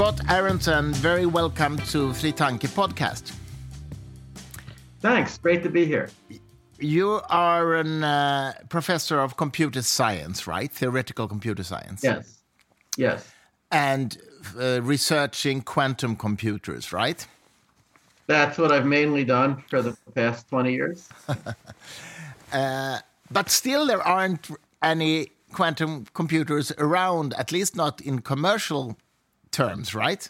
Scott Aaronson, very welcome to Fri Tanke podcast. Thanks. Great to be here. You are a uh, professor of computer science, right? Theoretical computer science. Yes. Yes. And uh, researching quantum computers, right? That's what I've mainly done for the past 20 years. uh, but still, there aren't any quantum computers around, at least not in commercial terms, right?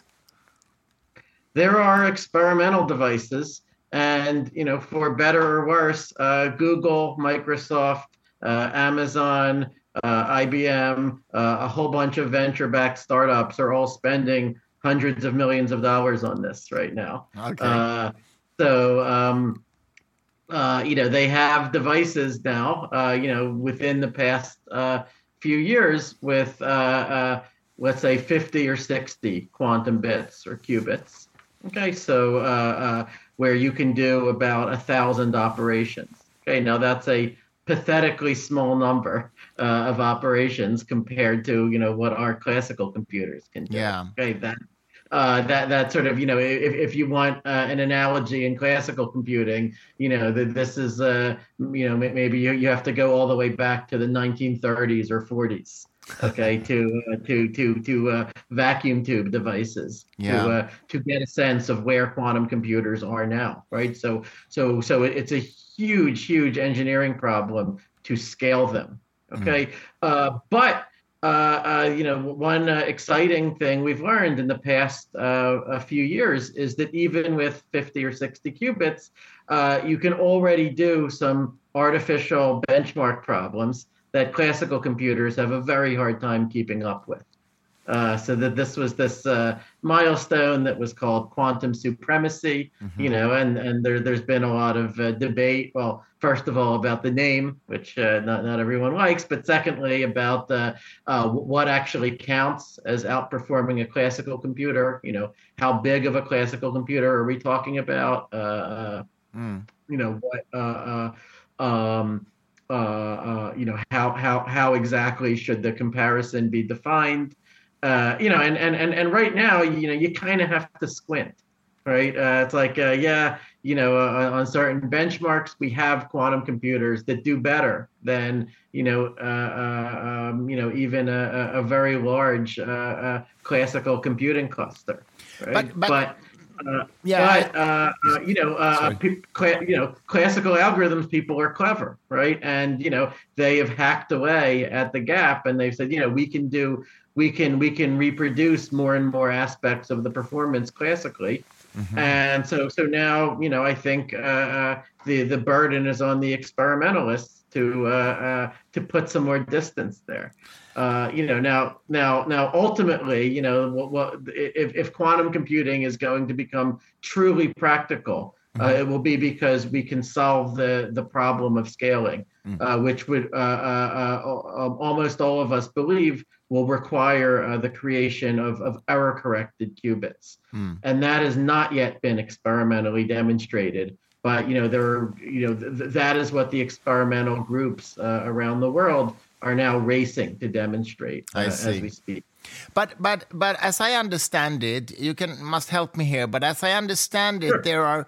There are experimental devices, and you know, for better or worse, uh, Google, Microsoft, uh, Amazon, uh, IBM, uh, a whole bunch of venture-backed startups are all spending hundreds of millions of dollars on this right now. Okay. Uh, so. Um, uh, you know they have devices now uh, you know within the past uh, few years with let's say 50 or 60 quantum bits or qubits. Okay, so uh, uh, where you can do about a thousand operations. Okay, now that's a pathetically small number uh, of operations compared to you know what our classical computers can do. Yeah. Okay, that uh, that that sort of you know if, if you want uh, an analogy in classical computing you know that this is uh, you know maybe you, you have to go all the way back to the 1930s or 40s okay to uh, to to to uh, vacuum tube devices yeah. to uh, to get a sense of where quantum computers are now right so so so it's a huge huge engineering problem to scale them okay mm. but uh, uh, you know, one uh, exciting thing we've learned in the past a few years is that even with 50 or 60 qubits, you can already do some artificial benchmark problems that classical computers have a very hard time keeping up with. Uh, so that this was this uh, milestone that was called quantum supremacy, mm-hmm. you know, and and there there's been a lot of uh, debate. Well, first of all about the name, which uh, not not everyone likes, but secondly about the uh, what actually counts as outperforming a classical computer. You know, how big of a classical computer are we talking about? Mm. You know what. Um, uh, uh, you know how how how exactly should the comparison be defined? Uh, you know and, and and and right now you know you kind of have to squint right? Uh, it's like uh, yeah you know uh, on certain benchmarks we have quantum computers that do better than you know um, you know even a, a very large classical computing cluster right? But, but, but uh, yeah, but uh, uh, you know, uh, cl- you know, classical algorithms people are clever, right? And you know, they have hacked away at the gap, and they've said, you know, we can do, we can, we can reproduce more and more aspects of the performance classically. Mm-hmm. And so, so now, you know, I think uh, uh, the the burden is on the experimentalists to to put some more distance there uh, you know now now now ultimately you know what, what if, if quantum computing is going to become truly practical uh, mm-hmm. it will be because we can solve the the problem of scaling mm-hmm. uh, which would uh, uh, uh, um, almost all of us believe will require the creation of, of error corrected qubits mm. and that has not yet been experimentally demonstrated but you know there are you know th- that is what the experimental groups around the world are now racing to demonstrate uh, as we speak. But but but as I understand it, you can must help me here. But as I understand it, sure. there are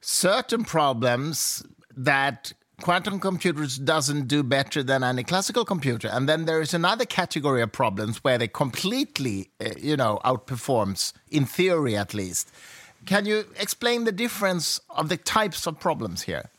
certain problems that quantum computers doesn't do better than any classical computer and then there is another category of problems where they completely uh, you know outperforms in theory at least can you explain the difference of the types of problems here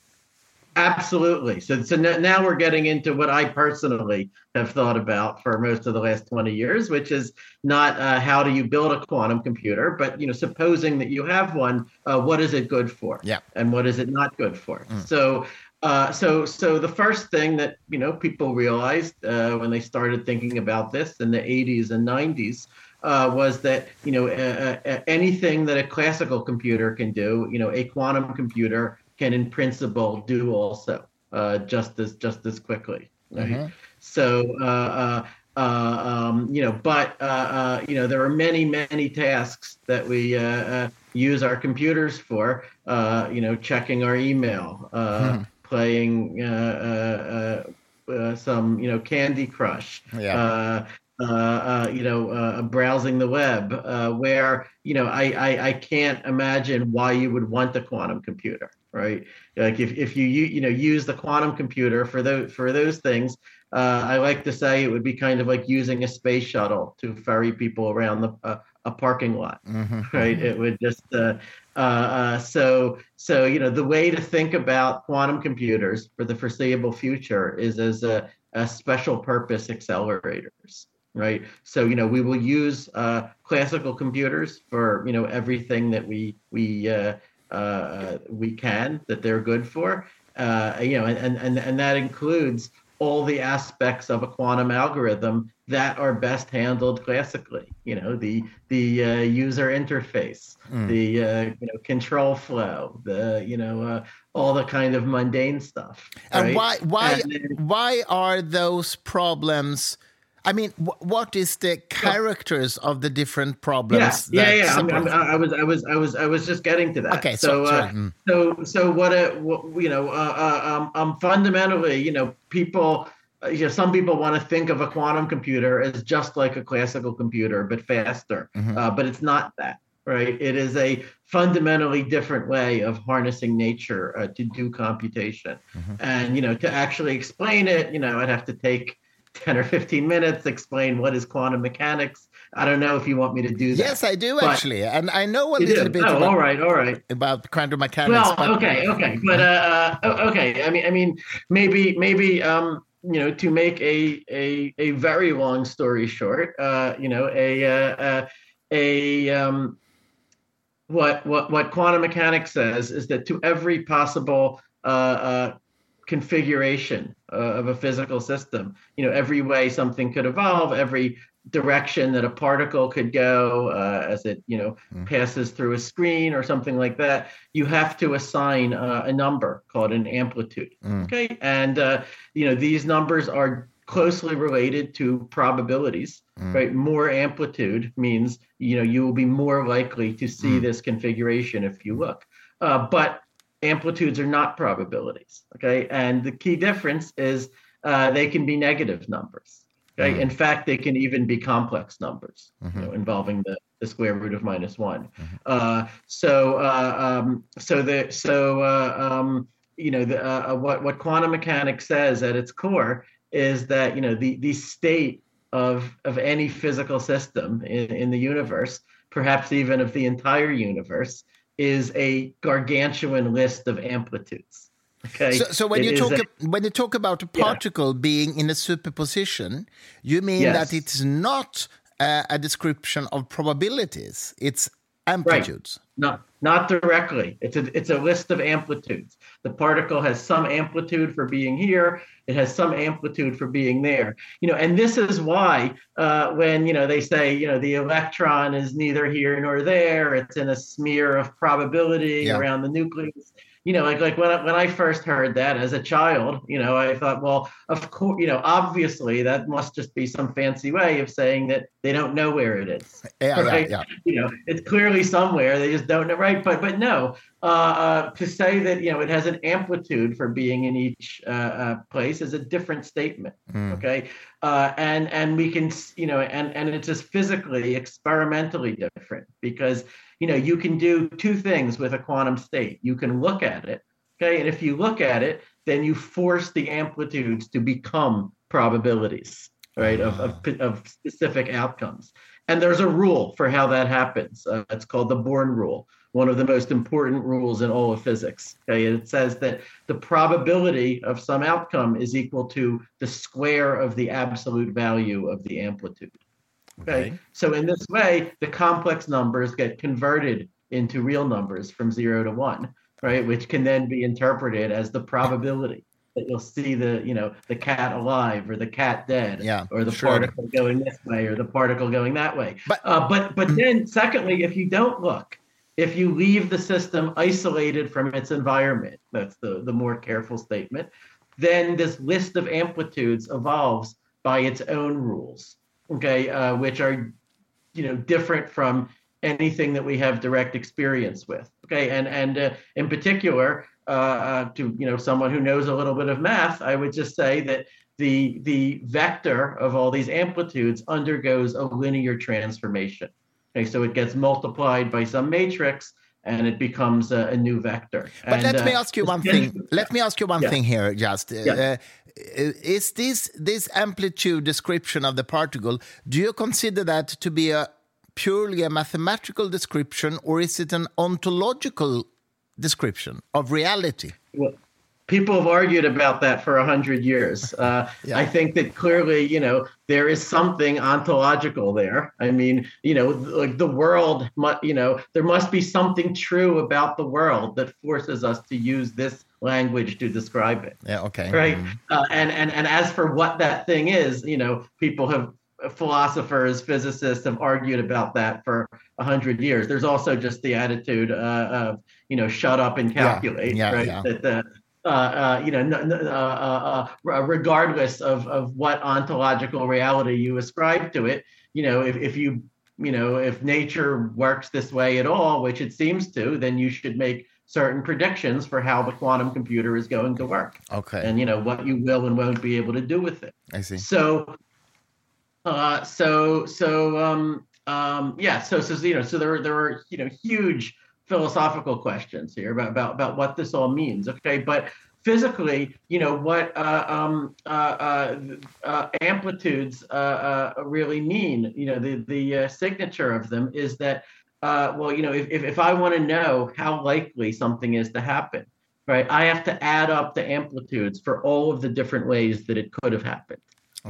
Absolutely. So, so now we're getting into what I personally have thought about for most of the last 20 years, which is not uh, how do you build a quantum computer, but you know, supposing that you have one, uh, what is it good for? Yeah. And what is it not good for? Mm. So, uh, so, so the first thing that you know people realized uh, when they started thinking about this in the 80s and 90s uh, was that you know uh, uh, anything that a classical computer can do, you know, a quantum computer can in principle do also uh, just as just as quickly right mm-hmm. so uh, uh, uh um, you know but uh, you know there are many many tasks that we use our computers for you know checking our email hmm. playing some you know candy crush yeah. Uh, uh, you know, uh, browsing the web, uh, where you know I, I I can't imagine why you would want the quantum computer, right? Like if, if you you know use the quantum computer for those for those things, uh, I like to say it would be kind of like using a space shuttle to ferry people around the uh, a parking lot, mm-hmm. right? It would just uh, uh, uh, so so you know the way to think about quantum computers for the foreseeable future is as a, a special purpose accelerators, right? So you know we will use uh, classical computers for you know everything that we we uh, uh, we can that they're good for, you know, and and and that includes all the aspects of a quantum algorithm that are best handled classically. You know, the the uh, user interface, mm. the uh, you know control flow, the you know uh, all the kind of mundane stuff. Right? And why why then, why are those problems? I mean, what is the characters of the different problems? Yeah, yeah, yeah. I'm, I'm, i was, I was, I was, I was just getting to that. Okay, so, so, uh, mm. so, so what? A, what you know, uh, uh, um, um, fundamentally, you know, people. Uh, you know, some people want to think of a quantum computer as just like a classical computer, but faster. Mm-hmm. Uh, but it's not that, right? It is a fundamentally different way of harnessing nature uh, to do computation. Mm-hmm. And you know, to actually explain it, you know, I'd have to take 10 or 15 minutes, explain what is quantum mechanics. I don't know if you want me to do that. Yes, I do actually. And I know a little do. bit oh, about, all right, all right. about quantum mechanics. Well, but, okay, okay. But uh, uh okay, I mean I mean maybe maybe um you know to make a a a very long story short, uh you know, a uh, uh a um what what what quantum mechanics says is that to every possible uh, uh, configuration uh, of a physical system. You know, every way something could evolve, every direction that a particle could go uh, as it, you know, mm. passes through a screen or something like that. You have to assign uh, a number called an amplitude. Mm. Okay, and uh, you know these numbers are closely related to probabilities mm. right more amplitude means you know you will be more likely to see mm. this configuration if you look uh, but amplitudes are not probabilities. Okay, and the key difference is uh, they can be negative numbers. Okay, mm-hmm. in fact, they can even be complex numbers mm-hmm. you know, involving the, the square root of minus one. Mm-hmm. Uh, so, uh, um, so the so uh, um, you know the, uh, uh, what what quantum mechanics says at its core is that you know the the state of of any physical system in, in the universe, perhaps even of the entire universe, is a gargantuan list of amplitudes. Okay. So, so when it you talk a, when you talk about a particle yeah. being in a superposition, you mean yes. that it's not uh, a description of probabilities; it's amplitudes. Right. No, not directly. It's a it's a list of amplitudes. The particle has some amplitude for being here. It has some amplitude for being there. You know, and this is why uh, when you know they say you know the electron is neither here nor there. It's in a smear of probability yeah. around the nucleus you know, like like when I, when I first heard that as a child, you know, I thought, well, of course, you know, obviously that must just be some fancy way of saying that they don't know where it is. Yeah, right? yeah, yeah. You know, it's clearly somewhere. They just don't know, right? But but no, uh, uh, to say that you know it has an amplitude for being in each uh, uh place is a different statement. Mm. Okay, uh, and and we can you know, and and it's just physically, experimentally different because you know, you can do two things with a quantum state. You can look at it, okay, and if you look at it, then you force the amplitudes to become probabilities, right, of, of, of specific outcomes. And there's a rule for how that happens. Uh, it's called the Born rule, one of the most important rules in all of physics. Okay, it says that the probability of some outcome is equal to the square of the absolute value of the amplitude. Okay. So in this way, the complex numbers get converted into real numbers from zero to one, right? Which can then be interpreted as the probability that you'll see the, you know, the cat alive or the cat dead, yeah, or the sure. particle going this way or the particle going that way. But uh, but but then, secondly, if you don't look, if you leave the system isolated from its environment, that's the the more careful statement. Then this list of amplitudes evolves by its own rules okay, uh, which are, you know, different from anything that we have direct experience with. Okay, and and uh, in particular, uh, uh, to you know someone who knows a little bit of math, I would just say that the the vector of all these amplitudes undergoes a linear transformation. Okay, so it gets multiplied by some matrix and it becomes a, a new vector. But and, let me uh, ask you one thing. Let me ask you one Yeah. thing here. Just Yeah. uh, is this this amplitude description of the particle? Do you consider that to be a purely a mathematical description, or is it an ontological description of reality? well, people have argued about that for a hundred years. Uh, Yeah. I think that clearly, you know, there is something ontological there. I mean, you know, like the world, you know, there must be something true about the world that forces us to use this language to describe it, Yeah. Okay. right? Uh, and and and as for what that thing is, you know, people have philosophers, physicists have argued about that for a hundred years. There's also just the attitude uh, of you know, shut up and calculate, yeah, right? yeah. That the uh, uh, you know, uh, uh, uh, regardless of, of what ontological reality you ascribe to it, you know, if, if you, you know, if nature works this way at all, which it seems to, then you should make certain predictions for how the quantum computer is going to work Okay. and, you know, what you will and won't be able to do with it. I see. So, uh, so, so, um, um, yeah, so, so, you know, so there, there are, you know, huge philosophical questions here about, about, about what this all means. Okay. But physically, you know, what, uh, um, uh, uh, uh, amplitudes, uh, uh, really mean, you know, the, the uh, signature of them is that, uh, well, you know, if, if, if I want to know how likely something is to happen, right, I have to add up the amplitudes for all of the different ways that it could have happened.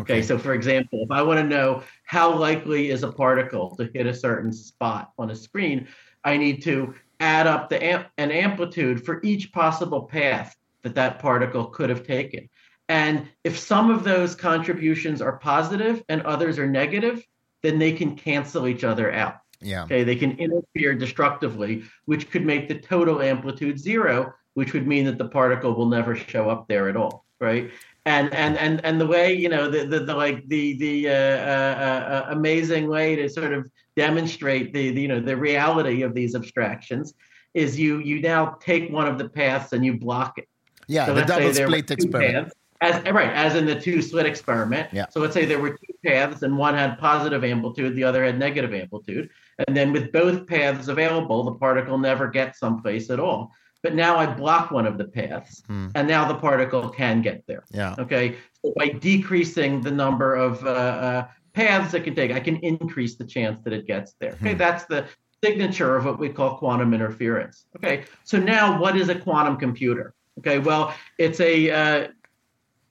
Okay, so for example, if I want to know how likely is a particle to hit a certain spot on a screen, I need to add up the amp- an amplitude for each possible path that that particle could have taken. And if some of those contributions are positive and others are negative, then they can cancel each other out. Yeah. Okay, they can interfere destructively, which could make the total amplitude zero, which would mean that the particle will never show up there at all, right? And and and and the way you know the the, the like the the uh, uh, uh, amazing way to sort of demonstrate the, the you know the reality of these abstractions is you you now take one of the paths and you block it. Yeah. So the double slit experiment. paths, As, right, as in the two slit experiment. Yeah. So let's say there were two paths and one had positive amplitude, the other had negative amplitude. And then with both paths available, the particle never gets someplace at all. But now I block one of the paths, Hmm. and now the particle can get there. Yeah. Okay. So by decreasing the number of uh, uh, paths it can take, I can increase the chance that it gets there. Okay. Hmm. That's the signature of what we call quantum interference. Okay. So now what is a quantum computer? Okay. Well, it's a uh,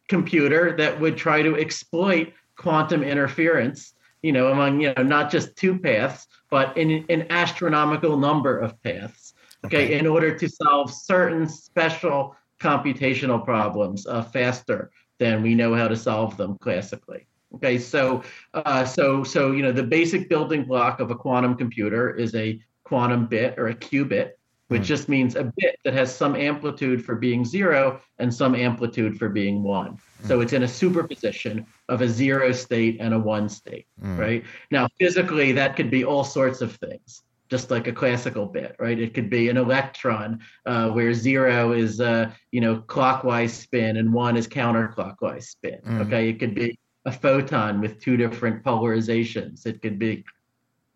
computer that would try to exploit quantum interference, you know, among, you know, not just two paths, but in an astronomical number of paths. Okay. Okay. In order to solve certain special computational problems uh, faster than we know how to solve them classically. Okay, so uh, so so you know the basic building block of a quantum computer is a quantum bit or a qubit, which Hmm. just means a bit that has some amplitude for being zero and some amplitude for being one. So it's in a superposition of a zero state and a one state, Mm. right? Now physically that could be all sorts of things. Just like a classical bit, right? It could be an electron uh, where zero is, uh, you know, clockwise spin and one is counterclockwise spin. Mm. Okay, it could be a photon with two different polarizations. It could be,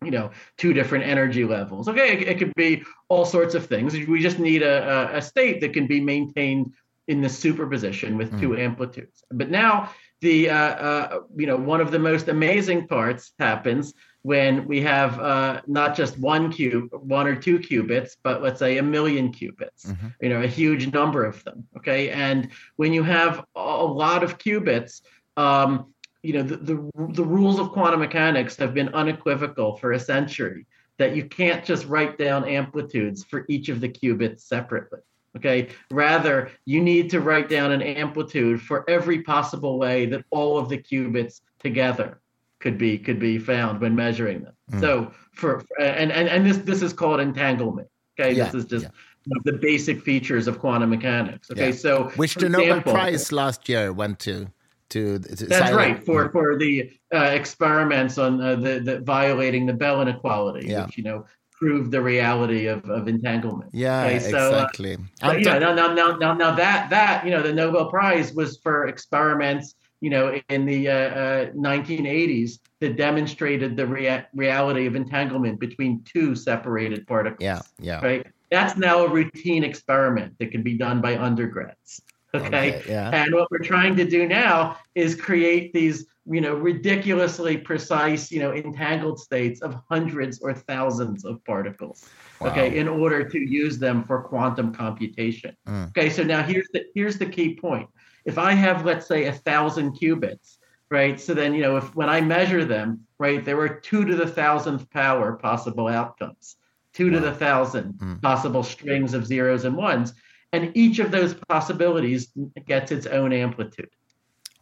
you know, two different energy levels. Okay, it, it could be all sorts of things. We just need a, a, a state that can be maintained in the superposition with two amplitudes. But now the, uh, uh, you know, one of the most amazing parts happens when we have uh, not just one cube, one or two qubits, but let's say a million qubits, Mhm. you know, a huge number of them. Okay. And when you have a lot of qubits, um, you know, the, the, the rules of quantum mechanics have been unequivocal for a century that you can't just write down amplitudes for each of the qubits separately. Okay. Rather, you need to write down an amplitude for every possible way that all of the qubits together could be could be found when measuring them. Mm. So for and, and and this this is called entanglement. Okay, Yeah, this is just yeah. the basic features of quantum mechanics. Okay, Yeah. so Which the Nobel Prize last year went to. To, to That's silent- right for for the uh, experiments on uh, the, the violating the Bell inequality, Yeah. which you know proved the reality of, of entanglement. Yeah, Okay, so, uh, exactly. But, you know, now, now, now, now, now that that you know the Nobel Prize was for experiments you know, in the uh, uh, 1980s that demonstrated the rea- reality of entanglement between two separated particles. Yeah, yeah. Right. That's now a routine experiment that can be done by undergrads. Okay. Okay, yeah. And what we're trying to do now is create these, you know, ridiculously precise, you know, entangled states of hundreds or thousands of particles. Okay, in order to use them for quantum computation. Mm. Okay, so now here's the here's the key point. If I have, let's say, a thousand qubits, right? So then, you know, if when I measure them, right, there are two to the thousandth power possible outcomes, two to the thousand Mm. possible strings of zeros and ones, and each of those possibilities gets its own amplitude.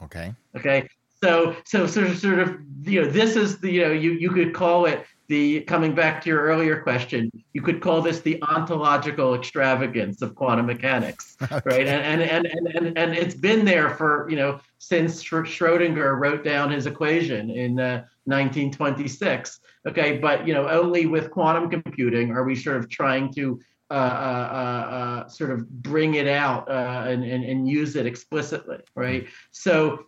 Okay. Okay, so so sort of sort of you know this is the you know you you could call it the coming back to your earlier question you could call this the ontological extravagance of quantum mechanics right? And and, and and and and it's been there for you know since Schrodinger wrote down his equation in uh, 1926 okay but you know only with quantum computing are we sort of trying to uh, uh, uh, uh, sort of bring it out uh, and, and and use it explicitly right? So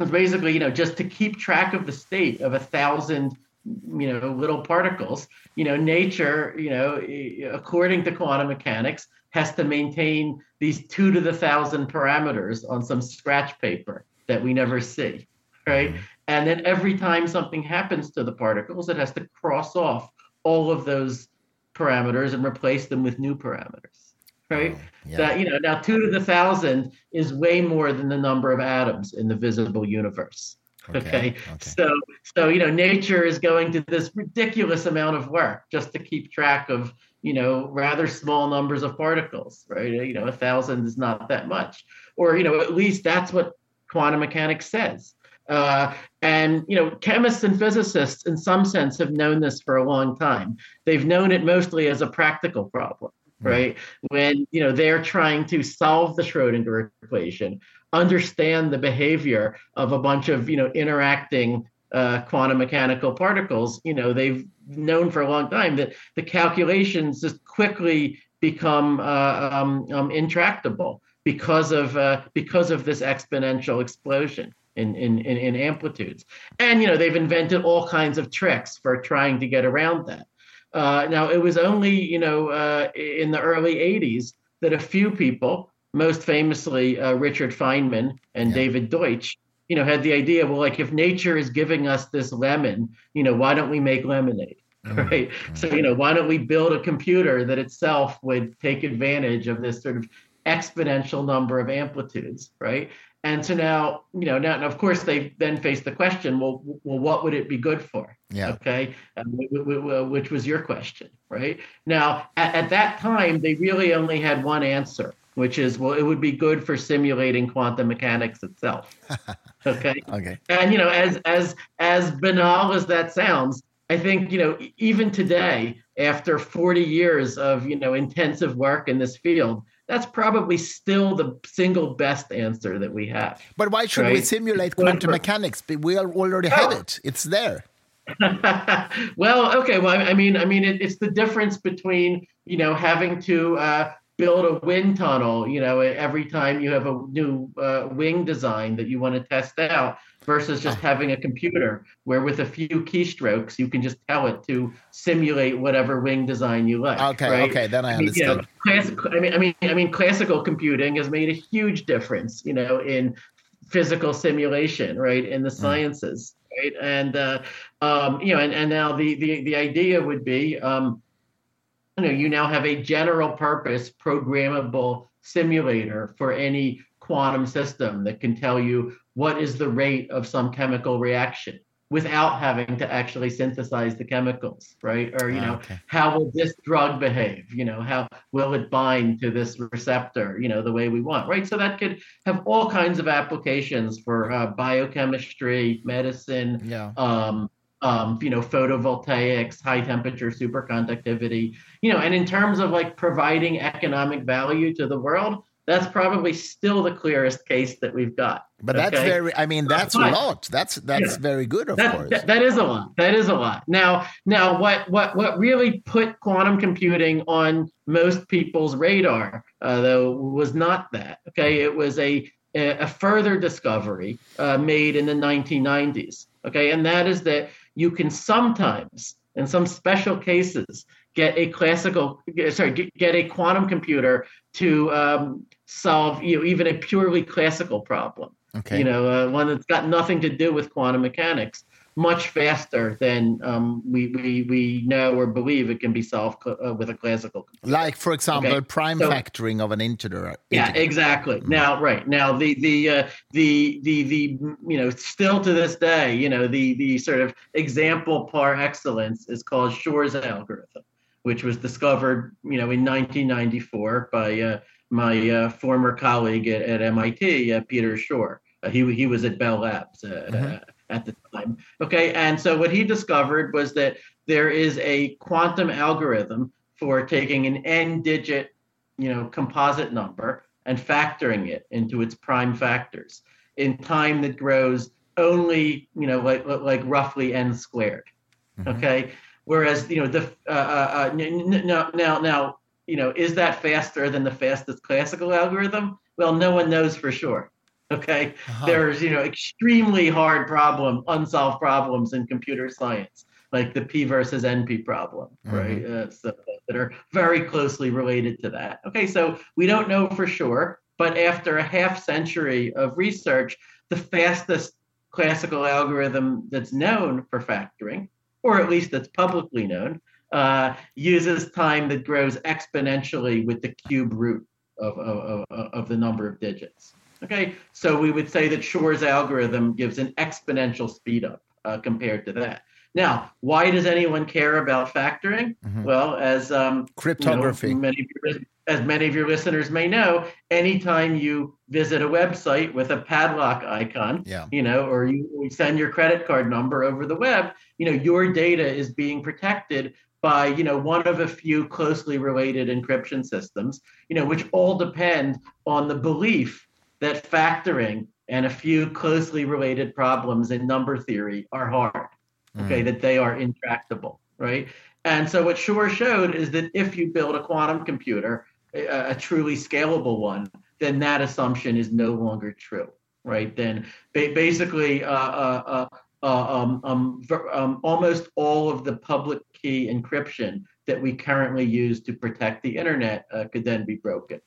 it's basically you know just to keep track of the state of a thousand you know little particles you know nature you know according to quantum mechanics has to maintain these two to the thousand parameters on some scratch paper that we never see right? Mm-hmm. And then every time something happens to the particles it has to cross off all of those parameters and replace them with new parameters right? Oh, yeah. that you know now two to the thousand is way more than the number of atoms in the visible universe okay, Okay. so so you know nature is going to this ridiculous amount of work just to keep track of you know rather small numbers of particles right? You know a thousand is not that much. Or you know at least that's what quantum mechanics says. Uh, and you know chemists and physicists in some sense have known this for a long time. They've known it mostly as a practical problem right? When you know they're trying to solve the schrodinger equation understand the behavior of a bunch of you know interacting uh, quantum mechanical particles you know they've known for a long time that the calculations just quickly become uh, um, um, intractable because of uh, because of this exponential explosion in, in, in, in amplitudes. And you know they've invented all kinds of tricks for trying to get around that. Uh, now, it was only, you know, uh, in the early 80s that a few people, most famously uh, Richard Feynman and Yeah. David Deutsch, you know, had the idea, well, like if nature is giving us this lemon, you know, why don't we make lemonade? Mm. Right. So, you know, why don't we build a computer that itself would take advantage of this sort of exponential number of amplitudes, right? And so now, you know, now, of course they then face the question, well, well, what would it be good for? Yeah. Okay, um, which was your question, right? Now, at, at that time, they really only had one answer, which is, well, it would be good for simulating quantum mechanics itself. Okay, Okay. and you know, as as as banal as that sounds, I think you know, even today, after 40 years of you know intensive work in this field, that's probably still the single best answer that we have. But why should we simulate quantum mechanics? We al- already have Oh. it. It's there. well, okay. Well, I mean, I mean, it, it's the difference between you know having to uh, build a wind tunnel, you know, every time you have a new uh, wing design that you want to test out, versus just having a computer where with a few keystrokes you can just tell it to simulate whatever wing design you like. Okay, right? okay, then I I mean, you know, understand. classic, I mean, I mean, I mean, classical computing has made a huge difference, you know, in physical simulation, right, in the sciences, right, and uh, um, you know, and, and now the the the idea would be, um, you know, you now have a general purpose programmable simulator for any quantum system that can tell you what is the rate of some chemical reaction without having to actually synthesize the chemicals, right? Or you Ah, know, okay. how will this drug behave? You know, how will it bind to this receptor? You know, the way we want, right? So that could have all kinds of applications for uh, biochemistry, medicine, Yeah. um, um, you know, photovoltaics, high temperature superconductivity, you know, and in terms of like providing economic value to the world, that's probably still the clearest case that we've got. But that's very. I mean, that's a lot. That's that's Yeah. very good, of that, course. that- that is a lot. That is a lot. Now, now, what what what really put quantum computing on most people's radar, uh, though, was not that. Okay, it was a a, a further discovery uh, made in the 1990s. Okay, and that is that you can sometimes, in some special cases, get a classical, sorry, get a quantum computer to um, solve you know, even a purely classical problem. Okay. You know, uh, one that's got nothing to do with quantum mechanics much faster than um, we, we, we know or believe it can be solved uh, with a classical computer. Like, for example, okay. prime so, factoring of an integer. Yeah, exactly. Mm. Now, right now, the the uh, the the the you know still to this day, you know the the sort of example par excellence is called Shor's algorithm, which was discovered you know in 1994 by uh, my uh, former colleague at, at MIT, uh, Peter Shor. Uh, he he was at Bell Labs. Mm-hmm at the time. Okay, and so what he discovered was that there is a quantum algorithm for taking an n-digit, you know, composite number and factoring it into its prime factors in time that grows only, you know, like like roughly n squared. Mm-hmm. Okay, whereas you know the uh, uh, uh now now now you know is that faster than the fastest classical algorithm? Well, no one knows for sure. Okay, uh-huh. there's you know extremely hard problem, unsolved problems in computer science, like the P versus NP problem, mm-hmm. right? Uh, so, that are very closely related to that. Okay, so we don't know for sure, but after a half century of research, the fastest classical algorithm that's known for factoring, or at least that's publicly known, uh, uses time that grows exponentially with the cube root of, of, of, of the number of digits. Okay, so we would say that Shor's algorithm gives an exponential speed up uh, compared to that. Now, why does anyone care about factoring? Mm-hmm. Well, as um, cryptography, you know, many your, as many of your listeners may know, anytime you visit a website with a padlock icon, yeah. you know, or you send your credit card number over the web, you know, your data is being protected by you know one of a few closely related encryption systems you know which all depend on the belief that factoring and a few closely related problems in number theory are hard, okay, mm. that they are intractable, right? And so what Shor showed is that if you build a quantum computer, a, a truly scalable one, then that assumption is no longer true, right? Then ba- basically, uh, uh, uh, uh um, um, um, almost all of the public key encryption that we currently use to protect the internet uh, could then be broken.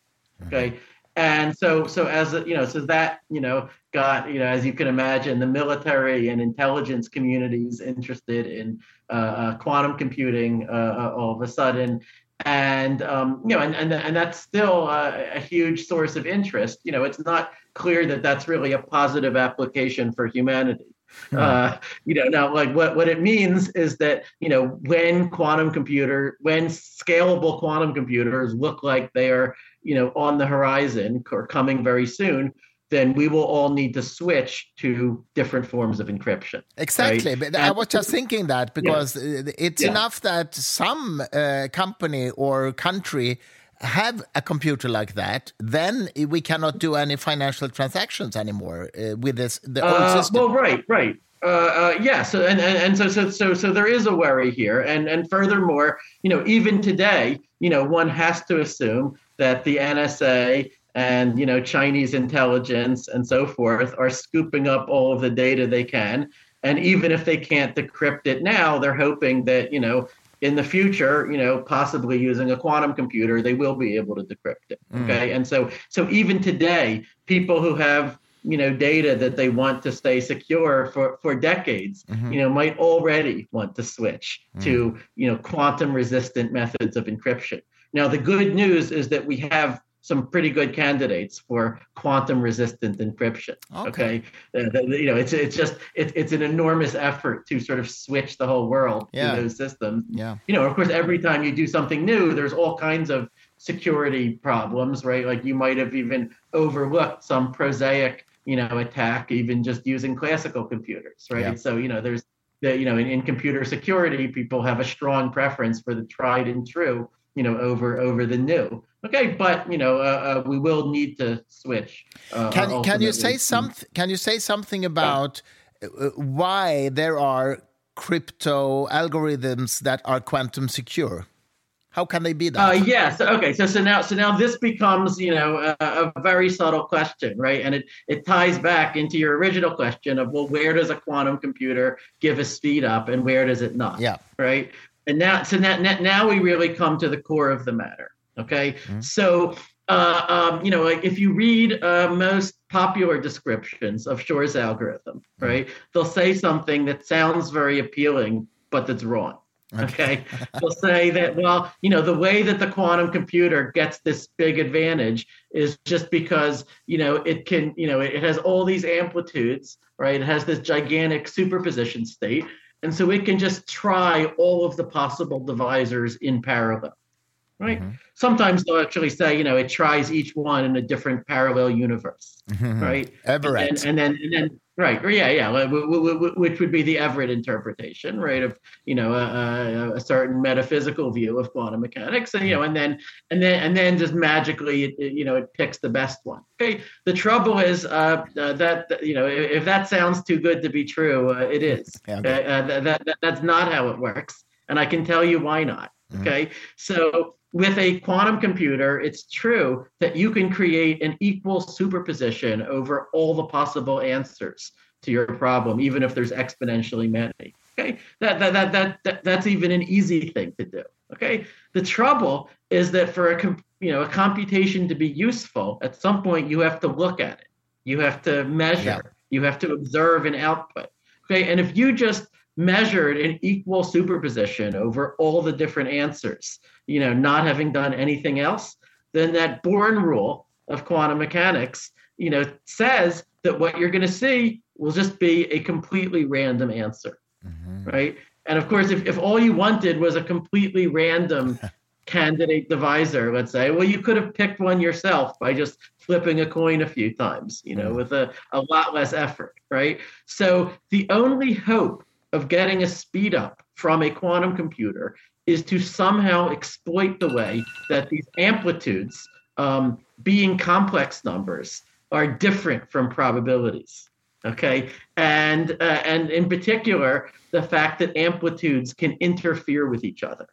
Okay, and so so as you know so that you know got you know as you can imagine the military and intelligence communities interested in uh, uh, quantum computing uh, uh all of a sudden. And um, you know and, and and that's still a, a huge source of interest. You know it's not clear that that's really a positive application for humanity. Hmm. uh, you know now like what, what it means is that you know when quantum computer when scalable quantum computers look like they are you know on the horizon or coming very soon then we will all need to switch to different forms of encryption. Exactly. Right? But and, I was just thinking that because yeah. it's yeah. enough that some uh, company or country have a computer like that, then we cannot do any financial transactions anymore uh, with this the old uh, system. Well, right, right. Uh, uh, yeah. So and, and and so so so so there is a worry here, and and furthermore, you know, even today, you know, one has to assume that the NSA and you know Chinese intelligence and so forth are scooping up all of the data they can. And even if they can't decrypt it now, they're hoping that you know in the future, you know, possibly using a quantum computer, they will be able to decrypt it. Mm. Okay, mm. and so so even today, people who have you know data that they want to stay secure for for decades mm-hmm. you know might already want to switch mm. to you know quantum resistant methods of encryption now, the good news is that we have some pretty good candidates for quantum resistant encryption. Okay, okay? Uh, you know, it's it's just it, it's an enormous effort to sort of switch the whole world yeah. to those systems. Yeah, you know, of course, every time you do something new, there's all kinds of security problems, right? Like you might have even overlooked some prosaic, you know, attack, even just using classical computers, right? Yeah. So you know, there's the you know, in, in computer security, people have a strong preference for the tried and true you know over over the new okay but you know uh, uh, we will need to switch uh, can, can you say something can you say something about uh, why there are crypto algorithms that are quantum secure How can they be that? Uh, yes. Okay. So so now so now this becomes you know a, a, very subtle question, right? And it it ties back into your original question of well, where does a quantum computer give a speed up, and where does it not? Yeah. Right. And now so now now we really come to the core of the matter. Okay. Mm-hmm. So uh, um, you know, like if you read uh, most popular descriptions of Shor's algorithm, mm-hmm. right, they'll say something that sounds very appealing, but that's wrong. Okay. They'll say that, well, you know, the way that the quantum computer gets this big advantage is just because, you know, it can, you know, it has all these amplitudes, right? It has this gigantic superposition state. And so it can just try all of the possible divisors in parallel, right? Mm-hmm. Sometimes they'll actually say, you know, it tries each one in a different parallel universe, mm-hmm. right? Everett. And, and, then, and then, Right. Yeah. Yeah. Which would be the Everett interpretation, right? Of you know a, a, certain metaphysical view of quantum mechanics, and you know, and then and then and then just magically, it, you know, it picks the best one. Okay. The trouble is uh, uh, that you know if that sounds too good to be true, uh, it is. Yeah, okay. Uh, that, that that's not how it works, and I can tell you why not. Mm-hmm. Okay. Mm-hmm. So with a quantum computer, it's true that you can create an equal superposition over all the possible answers to your problem, even if there's exponentially many. Okay, that, that, that, that, that that's even an easy thing to do. Okay, the trouble is that for a you know a computation to be useful, at some point you have to look at it, you have to measure, yeah. you have to observe an output. Okay, and if you just measured in equal superposition over all the different answers, you know, not having done anything else, then that Born rule of quantum mechanics, you know, says that what you're going to see will just be a completely random answer, mm-hmm. right? And of course, if, if all you wanted was a completely random candidate divisor, let's say, well, you could have picked one yourself by just flipping a coin a few times, you know, mm-hmm. with a, a lot less effort, right? So the only hope of getting a speed up from a quantum computer is to somehow exploit the way that these amplitudes, um, being complex numbers, are different from probabilities. Okay, and uh, and in particular, the fact that amplitudes can interfere with each other.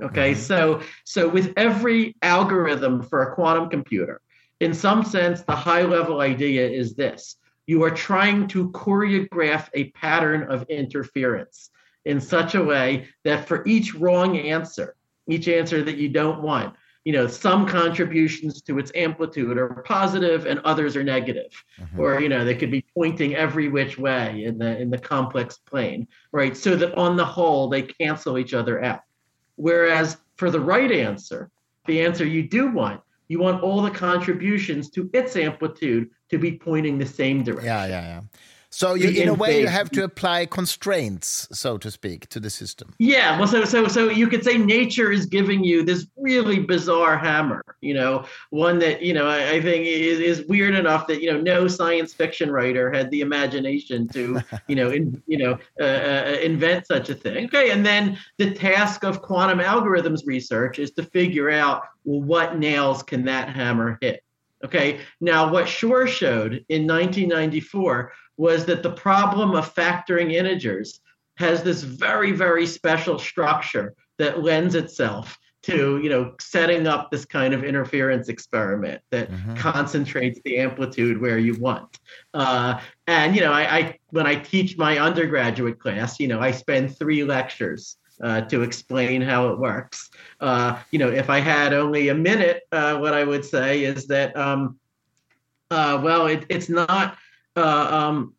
Okay, mm-hmm. so so with every algorithm for a quantum computer, in some sense, the high level idea is this: you are trying to choreograph a pattern of interference in such a way that for each wrong answer, each answer that you don't want, you know, some contributions to its amplitude are positive and others are negative. Mm-hmm. Or, you know, they could be pointing every which way in the in the complex plane, right? So that on the whole they cancel each other out. Whereas for the right answer, the answer you do want, you want all the contributions to its amplitude to be pointing the same direction. Yeah, yeah, yeah. So you, in, in a way, you have to apply constraints, so to speak, to the system. Yeah, well, so so so you could say nature is giving you this really bizarre hammer. You know, one that you know I, I think is, is weird enough that you know no science fiction writer had the imagination to you know in, you know uh, uh, invent such a thing. Okay, and then the task of quantum algorithms research is to figure out well what nails can that hammer hit. Okay, now what Shor showed in 1994 was that the problem of factoring integers has this very, very special structure that lends itself to you know setting up this kind of interference experiment that mm-hmm. concentrates the amplitude where you want uh, and you know I, I, when i teach my undergraduate class you know i spend three lectures uh, to explain how it works uh, you know if i had only a minute uh, what i would say is that um, uh, well it, it's not uh, um,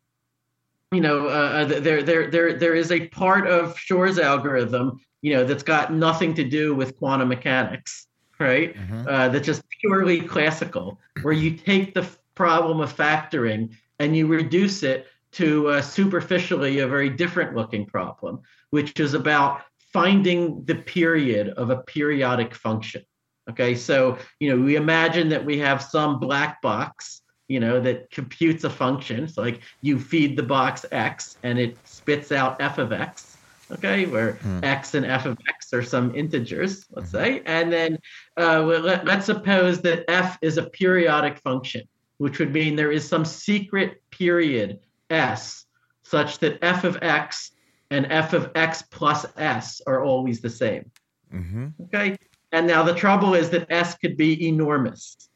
you know, uh, uh there, there, there, there is a part of Shor's algorithm, you know, that's got nothing to do with quantum mechanics, right? Mm-hmm. Uh, that's just purely classical, where you take the problem of factoring and you reduce it to uh, superficially a very different looking problem, which is about finding the period of a periodic function. Okay, so you know, we imagine that we have some black box you know, that computes a function. So like you feed the box x and it spits out f of x, okay, where mm. x and f of x are some integers, let's mm-hmm. say. And then uh, let, let's suppose that f is a periodic function, which would mean there is some secret period s such that f of x and f of x plus s are always the same. Mm-hmm. Okay. And now the trouble is that S could be enormous.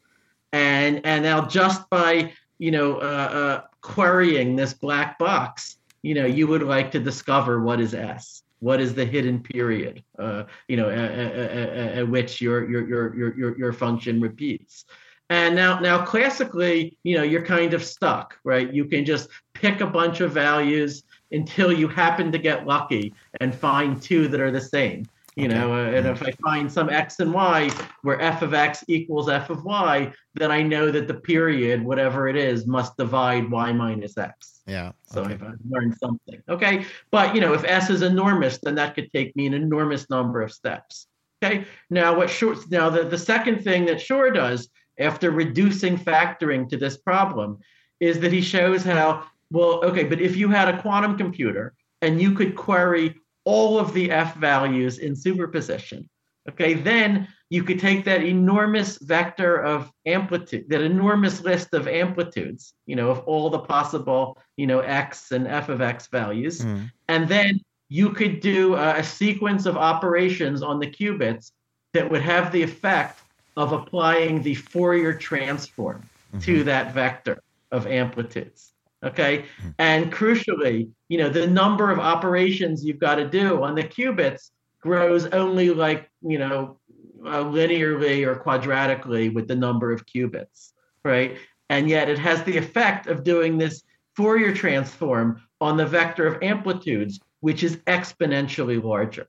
And and now just by you know uh, uh, querying this black box, you know you would like to discover what is S. What is the hidden period, uh, you know, at which your, your your your your function repeats? And now, now classically, you know, you're kind of stuck, right? You can just pick a bunch of values until you happen to get lucky and find two that are the same you okay. know, uh, and if I find some x and y where f of x equals f of y, then I know that the period, whatever it is, must divide y minus x. Yeah. So okay. I've learned something. Okay. But, you know, if s is enormous, then that could take me an enormous number of steps. Okay. Now, what Shor, now the, the second thing that Shor does after reducing factoring to this problem is that he shows how, well, okay, but if you had a quantum computer and you could query all of the f values in superposition. Okay, then you could take that enormous vector of amplitude, that enormous list of amplitudes, you know, of all the possible, you know, x and f of x values, mm. and then you could do a, a sequence of operations on the qubits that would have the effect of applying the Fourier transform mm-hmm. to that vector of amplitudes. Okay. And crucially, you know, the number of operations you've got to do on the qubits grows only like, you know, uh, linearly or quadratically with the number of qubits, right? And yet it has the effect of doing this Fourier transform on the vector of amplitudes, which is exponentially larger.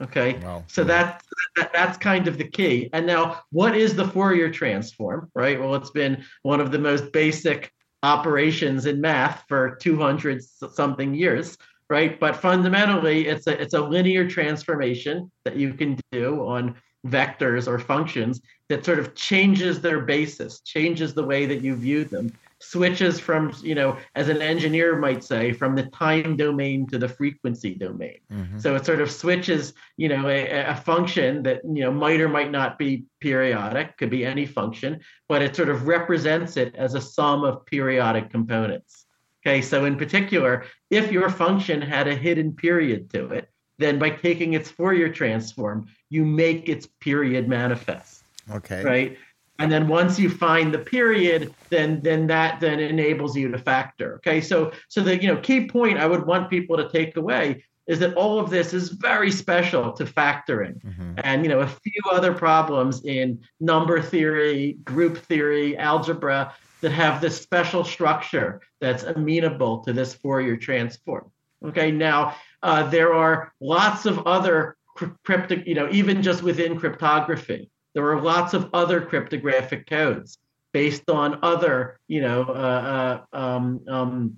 Okay, wow. so that, that, that's kind of the key. And now, what is the Fourier transform? Right. Well, it's been one of the most basic operations in math for 200 something years right? But fundamentally it's a it's a linear transformation that you can do on vectors or functions that sort of changes their basis changes the way that you view them switches from you know as an engineer might say from the time domain to the frequency domain. Mm-hmm. so it sort of switches you know a, a, function that you know might or might not be periodic could be any function but it sort of represents it as a sum of periodic components. Okay so in particular if your function had a hidden period to it then by taking its fourier transform you make its period manifest. Okay. Right and then once you find the period then then that then enables you to factor okay? So so the you know key point i would want people to take away is that all of this is very special to factoring mm-hmm. and you know a few other problems in number theory group theory algebra that have this special structure that's amenable to this fourier transform okay? Now uh, there are lots of other cryptic you know even just within cryptography there are lots of other cryptographic codes based on other, you know, uh, uh, um, um,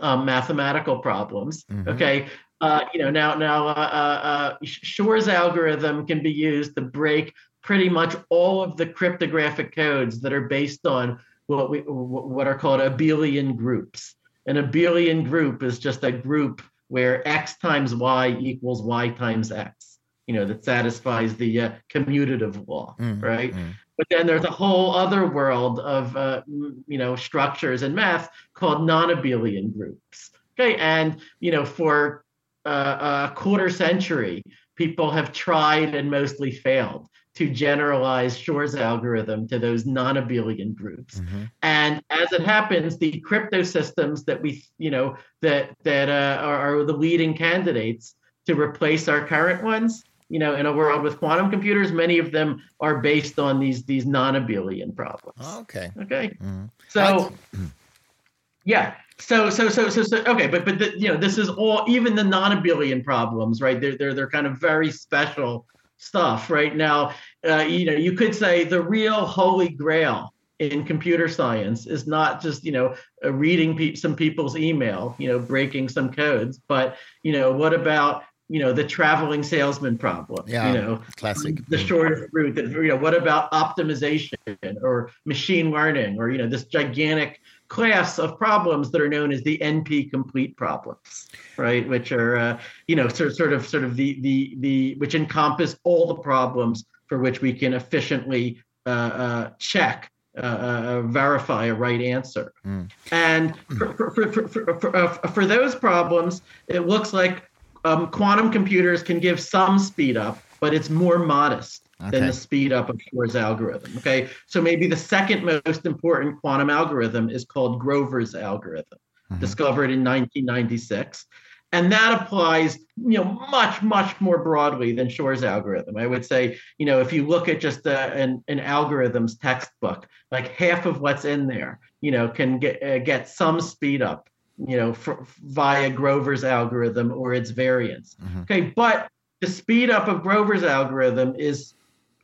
um, mathematical problems. Mm-hmm. Okay. Uh, you know, now now uh, uh, Shor's algorithm can be used to break pretty much all of the cryptographic codes that are based on what we what are called abelian groups. An abelian group is just a group where x times y equals y times x you know that satisfies the uh, commutative law mm, right mm. but then there's a whole other world of uh, you know structures in math called non-abelian groups okay and you know for uh, a quarter century people have tried and mostly failed to generalize Shor's algorithm to those non-abelian groups. Mm-hmm. And as it happens, the crypto systems that we, you know, that that uh, are, are, the leading candidates to replace our current ones, you know, in a world with quantum computers, many of them are based on these these non-abelian problems. okay. Okay. Mm-hmm. So, yeah. So so so so so okay, but but the, you know, this is all even the non-abelian problems, right? They're they're they're kind of very special stuff, right? Now, uh, you know, you could say the real holy grail in computer science is not just you know uh, reading pe- some people's email you know breaking some codes but you know what about you know the traveling salesman problem yeah you know classic the shortest route that you know what about optimization or machine learning or you know this gigantic class of problems that are known as the np complete problems right which are uh, you know sort, sort of sort of the the the which encompass all the problems for which we can efficiently uh, uh, check uh, uh, verify a right answer. Mm. And for, for, for, for, uh, for, those problems, it looks like um, quantum computers can give some speed up, but it's more modest okay. than the speed up of Shor's algorithm. Okay, so maybe the second most important quantum algorithm is called Grover's algorithm, mm-hmm. discovered in 1996 and that applies you know much much more broadly than shor's algorithm i would say you know if you look at just a, uh, an, an algorithms textbook like half of what's in there you know can get uh, get some speed up you know for, via grover's algorithm or its variants mm-hmm. okay but the speed up of grover's algorithm is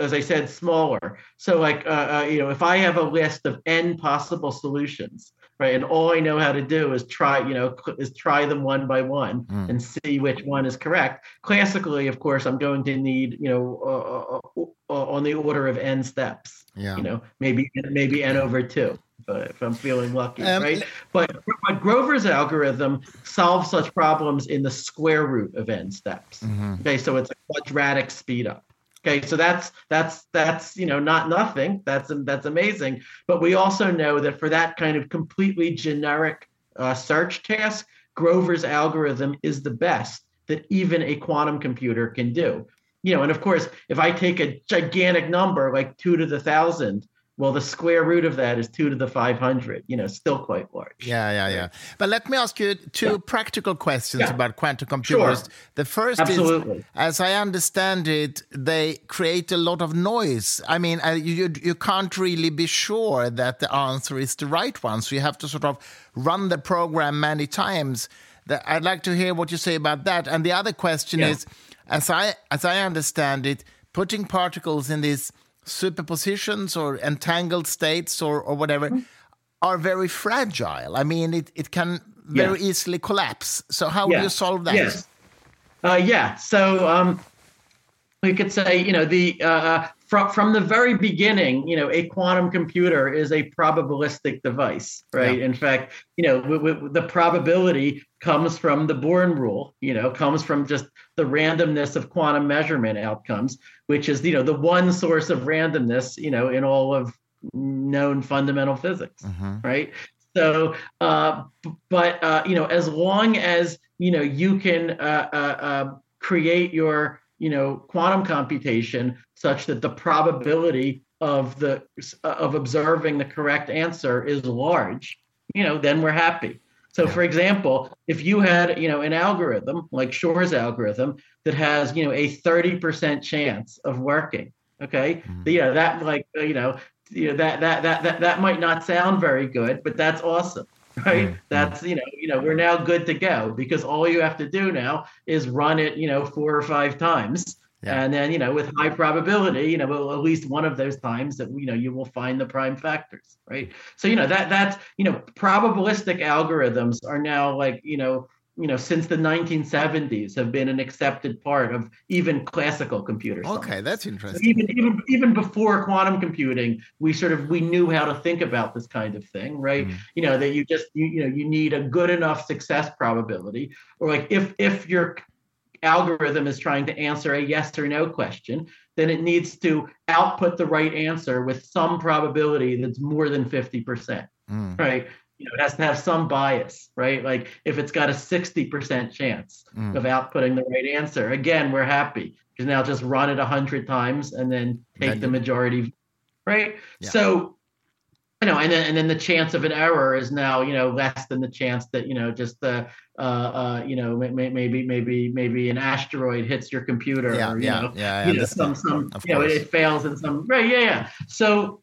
as i said smaller so like uh, uh, you know if i have a list of n possible solutions right? And all I know how to do is try, you know, is try them one by one mm. and see which one is correct. Classically, of course, I'm going to need, you know, uh, uh, uh, on the order of n steps. Yeah. You know, maybe maybe n over two. If I'm feeling lucky, um, right? But, but Grover's algorithm solves such problems in the square root of n steps. Mm-hmm. Okay, so it's a quadratic speed up. Okay, so that's that's that's you know not nothing. That's that's amazing. But we also know that for that kind of completely generic uh, search task, Grover's algorithm is the best that even a quantum computer can do. You know, and of course, if I take a gigantic number like two to the thousand, well, the square root of that is two to the 500, you know, still quite large. Yeah, yeah, yeah. But let me ask you two yeah. practical questions yeah. about quantum computers. Sure. The first Absolutely. is, as I understand it, they create a lot of noise. I mean, uh, you, you can't really be sure that the answer is the right one. So you have to sort of run the program many times. I'd like to hear what you say about that. And the other question yeah. is, as I, as I understand it, putting particles in this superpositions or entangled states or, or whatever mm. are very fragile. I mean, it, it can very yeah. easily collapse. So, how yeah. do you solve that? Yes. Uh, yeah. So, um, we could say, you know, the uh, uh from from the very beginning, you know, a quantum computer is a probabilistic device, right? Yeah. In fact, you know, w- w- the probability comes from the Born rule, you know, comes from just the randomness of quantum measurement outcomes, which is, you know, the one source of randomness, you know, in all of known fundamental physics, uh-huh. right? So, uh, but uh, you know, as long as you know you can uh, uh, uh create your you know quantum computation such that the probability of the of observing the correct answer is large you know then we're happy so for example if you had you know an algorithm like shor's algorithm that has you know a 30% chance of working okay mm-hmm. you know that like you know you know that, that that that that might not sound very good but that's awesome right? Mm-hmm. That's you know, you know, we're now good to go because all you have to do now is run it, you know, four or five times. Yeah. And then, you know, with high probability, you know, at least one of those times that you know you will find the prime factors, right? So, you know, that that's you know, probabilistic algorithms are now like, you know, you know, since the 1970s have been an accepted part of even classical computer science. Okay, that's interesting. So even even even before quantum computing, we sort of we knew how to think about this kind of thing, right? Mm. You know, that you just you, you know, you need a good enough success probability or like if if your algorithm is trying to answer a yes or no question, then it needs to output the right answer with some probability that's more than 50%. Mm. Right you know, it has to have some bias, right? Like if it's got a 60% chance mm. of outputting the right answer, again, we're happy because now just run it a hundred times and then take then the majority, right? Yeah. So, you know, and then and then the chance of an error is now, you know, less than the chance that you know just the, uh, uh, you know, maybe maybe maybe an asteroid hits your computer, yeah, or, yeah, know, yeah, you know, some some, you know, it, it fails in some, right? Yeah, yeah. So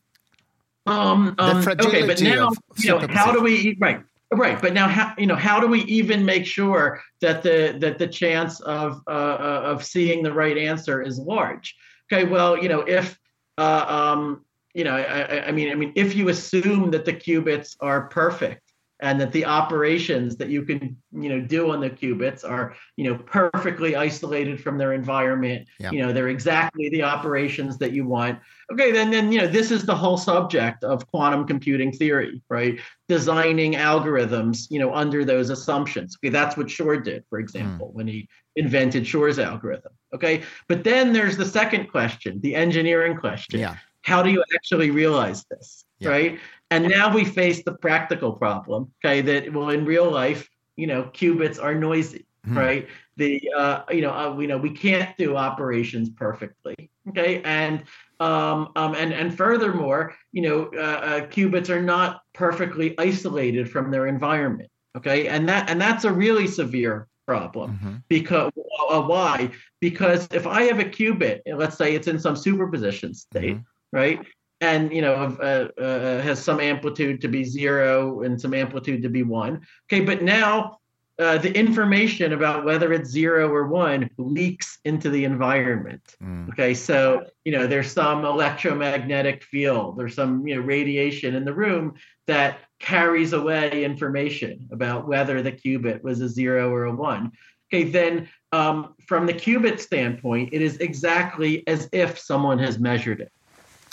um, um okay, but now you know how do we right right but now how you know how do we even make sure that the that the chance of uh, uh, of seeing the right answer is large okay well you know if uh, um you know I, I mean i mean if you assume that the qubits are perfect and that the operations that you can you know do on the qubits are you know perfectly isolated from their environment yeah. you know they're exactly the operations that you want okay then then you know this is the whole subject of quantum computing theory right designing algorithms you know under those assumptions okay that's what shor did for example mm. when he invented shor's algorithm okay but then there's the second question the engineering question yeah. How do you actually realize this yeah. right and now we face the practical problem, okay, that well in real life, you know, qubits are noisy, mm-hmm. right? The uh, you know uh, we know we can't do operations perfectly, okay? And um, um, and and furthermore, you know, uh, uh, qubits are not perfectly isolated from their environment, okay? And that and that's a really severe problem mm-hmm. because uh, why? Because if I have a qubit, let's say it's in some superposition state, mm-hmm. Right? and you know uh, uh, has some amplitude to be zero and some amplitude to be one. Okay, but now uh, the information about whether it's zero or one leaks into the environment. Mm. Okay, so you know there's some electromagnetic field, there's some you know radiation in the room that carries away information about whether the qubit was a zero or a one. Okay, then um, from the qubit standpoint, it is exactly as if someone has measured it.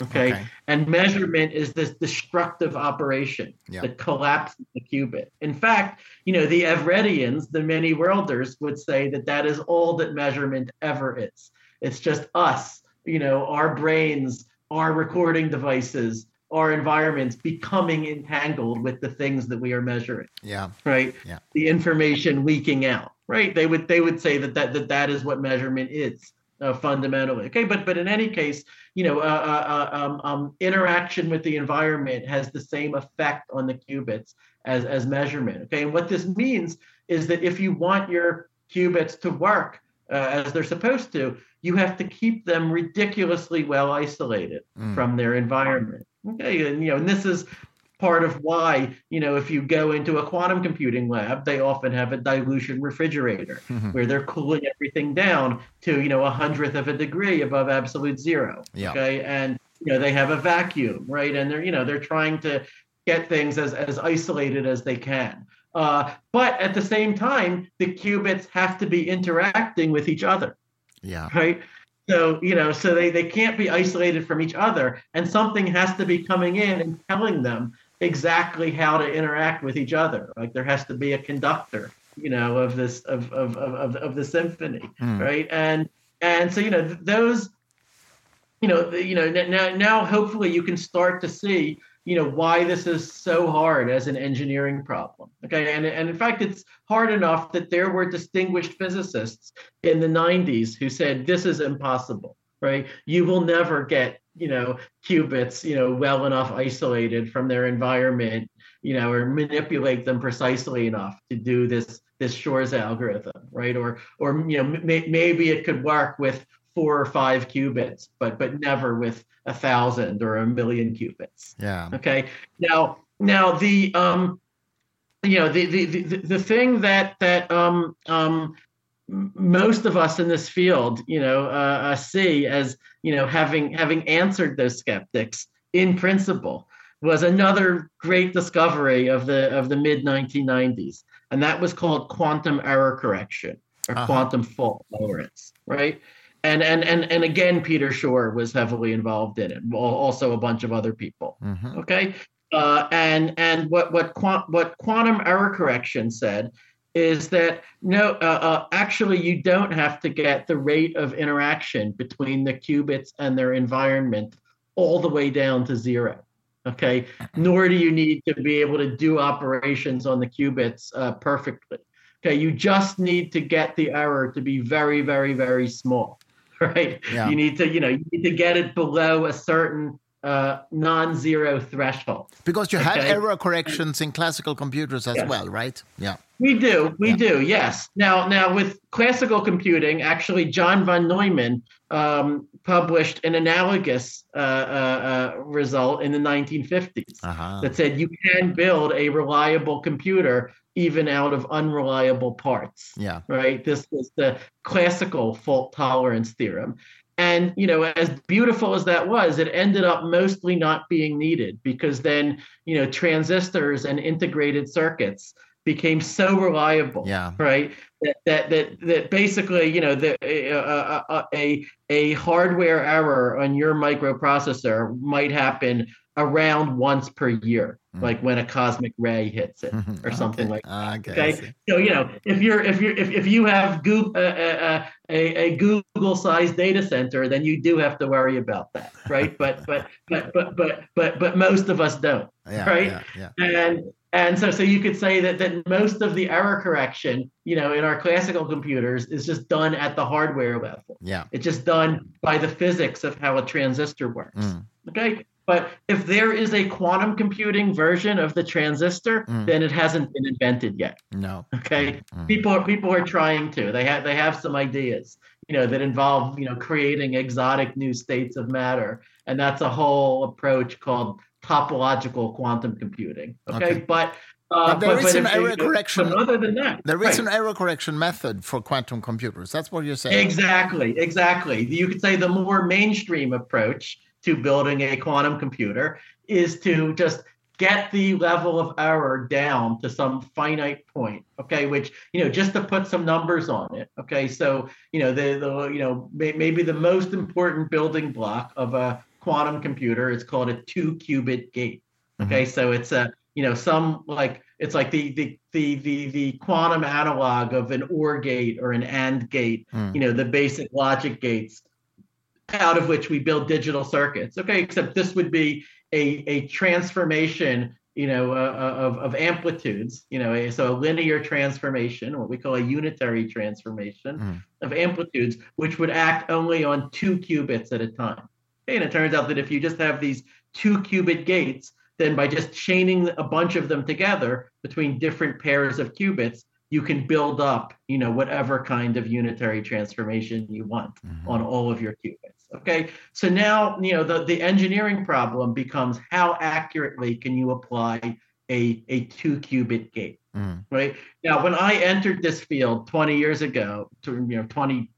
Okay? okay? And measurement is this destructive operation that collapses the qubit. In fact, you know, the Everettians, the many worlders, would say that that is all that measurement ever is. It's just us, you know, our brains, our recording devices, our environments becoming entangled with the things that we are measuring. Yeah. Right. Yeah. The information leaking out. Right. They would they would say that that that, that is what measurement is uh, fundamentally. Okay, but but in any case, you know, uh, uh, uh, um, um, interaction with the environment has the same effect on the qubits as as measurement. Okay, and what this means is that if you want your qubits to work uh, as they're supposed to, you have to keep them ridiculously well isolated mm. from their environment. Okay, and you know, and this is part of why, you know, if you go into a quantum computing lab, they often have a dilution refrigerator mm-hmm. where they're cooling everything down to, you know, a hundredth of a degree above absolute zero. Yeah. Okay. And, you know, they have a vacuum, right? And they're, you know, they're trying to get things as, as isolated as they can. Uh, but at the same time, the qubits have to be interacting with each other. Yeah. Right. So, you know, so they, they can't be isolated from each other. And something has to be coming in and telling them exactly how to interact with each other. Like there has to be a conductor, you know, of this of of of, of the symphony, mm. right? And and so you know those, you know, you know now now hopefully you can start to see you know why this is so hard as an engineering problem okay and, and in fact it's hard enough that there were distinguished physicists in the 90s who said this is impossible right? You will never get you know qubits you know well enough isolated from their environment you know or manipulate them precisely enough to do this this shor's algorithm right? Or or you know may, maybe it could work with four or five qubits but but never with a thousand or a million qubits. Yeah. Okay? Now now the um you know the the the, the thing that that um um most of us in this field, you know, uh, uh, see as you know having having answered those skeptics in principle was another great discovery of the of the mid 1990s, and that was called quantum error correction or uh-huh. quantum fault tolerance, right? And and and and again, Peter Shor was heavily involved in it. Also, a bunch of other people. Mm-hmm. Okay, uh, and and what what quant, what quantum error correction said is that no, uh, uh, actually, you don't have to get the rate of interaction between the qubits and their environment all the way down to zero. Okay, nor do you need to be able to do operations on the qubits uh, perfectly. Okay, you just need to get the error to be very, very, very small. Right? Yeah. You need to, you know, you need to get it below a certain uh, non-zero threshold. Because you okay? have error corrections in classical computers as yes. well, right? Yeah. We do, we yeah. do, yes. Now, now with classical computing, actually, John von Neumann um, published an analogous uh, uh, uh result in the 1950s uh-huh. that said you can build a reliable computer even out of unreliable parts. Yeah. Right. This was the classical fault tolerance theorem. And you know, as beautiful as that was, it ended up mostly not being needed because then you know transistors and integrated circuits became so reliable, yeah. right? That, that that that basically, you know, the, uh, a a hardware error on your microprocessor might happen around once per year, mm-hmm. like when a cosmic ray hits it or something okay. like that. Okay. okay? So you know, if you're if you're if, if you have Google, uh, uh, a, a Google sized data center, then you do have to worry about that, right? but but but but but but but most of us don't, yeah, right? Yeah, yeah. And and so, so you could say that, that most of the error correction, you know, in our classical computers is just done at the hardware level. Yeah. It's just done by the physics of how a transistor works. Mm. Okay. But if there is a quantum computing version of the transistor, mm. then it hasn't been invented yet. No. Okay. Mm. People are people are trying to. They have they have some ideas, you know, that involve, you know, creating exotic new states of matter. And that's a whole approach called topological quantum computing. Okay, okay. but uh, but there but, is but an error correction. Other than that, there is right. an error correction method for quantum computers. That's what you're saying. Exactly, exactly. You could say the more mainstream approach to building a quantum computer is to just get the level of error down to some finite point okay which you know just to put some numbers on it okay so you know the, the you know may, maybe the most important building block of a quantum computer. It's called a two qubit gate. Okay, mm-hmm. so it's a you know some like it's like the the the the the quantum analog of an OR gate or an AND gate. Mm. You know the basic logic gates out of which we build digital circuits. Okay, except this would be a a transformation you know, uh, uh of, of amplitudes, you know, so a linear transformation, what we call a unitary transformation mm. of amplitudes, which would act only on two qubits at a time. And it turns out that if you just have these two qubit gates, then by just chaining a bunch of them together between different pairs of qubits, you can build up, you know, whatever kind of unitary transformation you want mm-hmm. on all of your qubits. Okay. So now, you know, the, the engineering problem becomes how accurately can you apply a, a two qubit gate? Mm. Right. Now, when I entered this field 20 years ago, to, you know, 20,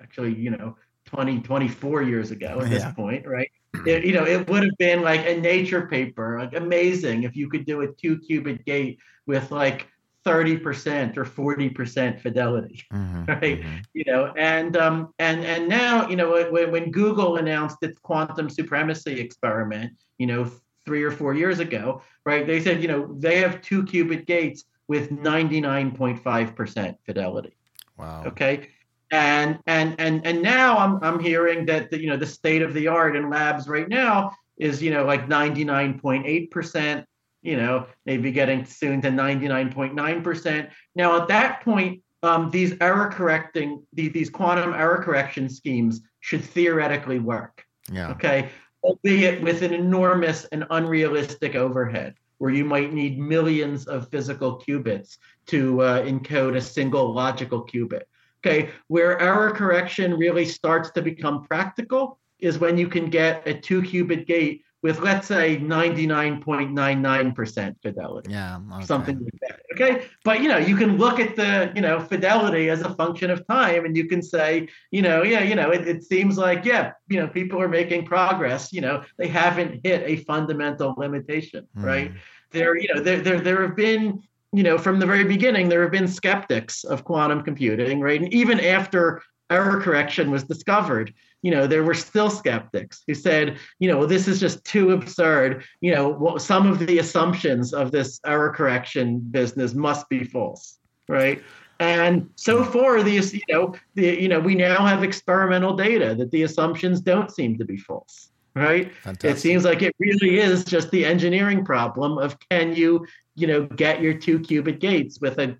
actually, you know, 20, 24 years ago at this point, right? It, you know, it would have been like a nature paper, like amazing if you could do a two qubit gate with like 30% or 40% fidelity, mm-hmm, right? Mm-hmm. You know, and um, and and now, you know, when, when Google announced its quantum supremacy experiment, you know, three or four years ago, right? They said, you know, they have two qubit gates with 99.5% fidelity. Wow. Okay and and and and now I'm I'm hearing that the, you know the state of the art in labs right now is you know like 99.8 percent you know maybe getting soon to 99.9 percent. Now at that point um, these error correcting these, these quantum error correction schemes should theoretically work. Yeah. Okay? Albeit with an enormous and unrealistic overhead where you might need millions of physical qubits to uh, encode a single logical qubit. Okay, where error correction really starts to become practical is when you can get a two qubit gate with let's say 99.99% fidelity. Yeah. Okay. Something like that. Okay. But you know, you can look at the, you know, fidelity as a function of time and you can say, you know, yeah, you know, it, it seems like, yeah, you know, people are making progress, you know, they haven't hit a fundamental limitation, mm. right? There, you know, there, there there have been you know, from the very beginning, there have been skeptics of quantum computing, right? And even after error correction was discovered, you know, there were still skeptics who said, you know, this is just too absurd. You know, some of the assumptions of this error correction business must be false, right? And so hmm. far, these, you know, the, you know, we now have experimental data that the assumptions don't seem to be false right? Fantastic. It seems like it really is just the engineering problem of can you, you know, get your two qubit gates with a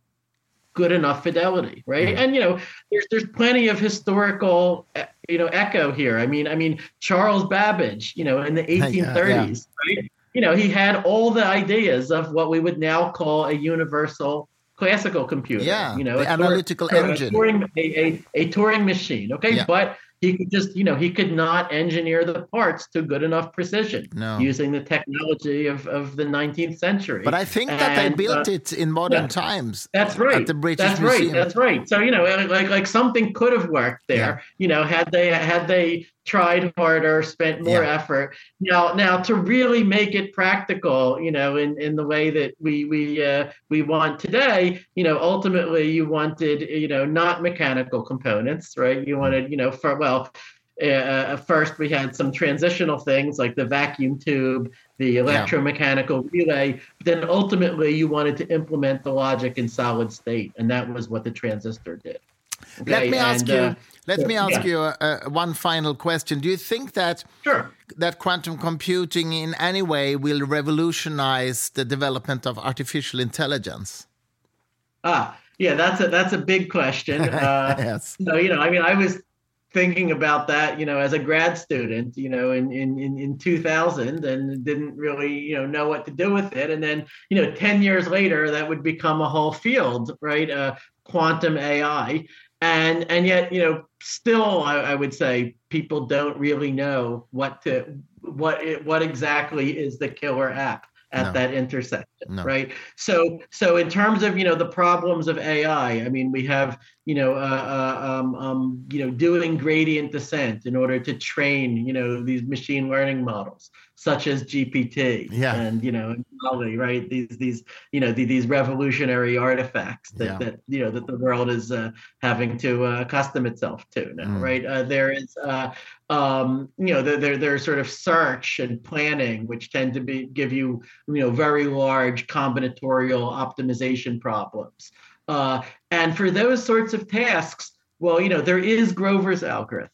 good enough fidelity, right? And you know, there's there's plenty of historical, eh, you know, echo here. I mean, I mean Charles Babbage, you know, in the 1830s, yeah, right? You know, he had all the ideas of what we would now call a universal classical computer. Yeah, you know, the analytical engine, a a, a, a Turing machine. Okay, yeah. but he could just you know he could not engineer the parts to good enough precision no. using the technology of, of the 19th century but i think and, that they built uh, it in modern yeah, times that's right at the british that's Museum. right that's right so you know like like something could have worked there yeah. you know had they had they tried harder, spent more yeah. effort. Now, now to really make it practical, you know, in, in the way that we we uh, we want today, you know, ultimately you wanted, you know, not mechanical components, right? You wanted, you know, for well. Uh, uh first, we had some transitional things like the vacuum tube, the electromechanical yeah. relay. But then ultimately, you wanted to implement the logic in solid state, and that was what the transistor did. Okay? Let me ask and, you. Uh, let me ask yeah. you uh, one final question. Do you think that? Sure. that quantum computing in any way will revolutionize the development of artificial intelligence? Ah, yeah, that's a that's a big question. Uh, yes. So you know, I mean, I was thinking about that, you know, as a grad student, you know, in in in, in 2000, and didn't really, you know, know what to do with it. And then, you know, 10 years later, that would become a whole field, right? Uh, quantum AI, and and yet, you know, still, I, I would say people don't really know what to what it, what exactly is the killer app at no. that intersection no. right so so in terms of you know the problems of ai i mean we have you know uh, uh, um, um, you know doing gradient descent in order to train you know these machine learning models such as GPT yeah. and you know DALL-E, right? These these you know the, these revolutionary artifacts that, yeah. that you know that the world is uh, having to uh, accustom itself to now, mm. right? Uh, there is uh, um, you know there there's sort of search and planning which tend to be give you you know very large combinatorial optimization problems, uh, and for those sorts of tasks, well, you know there is Grover's algorithm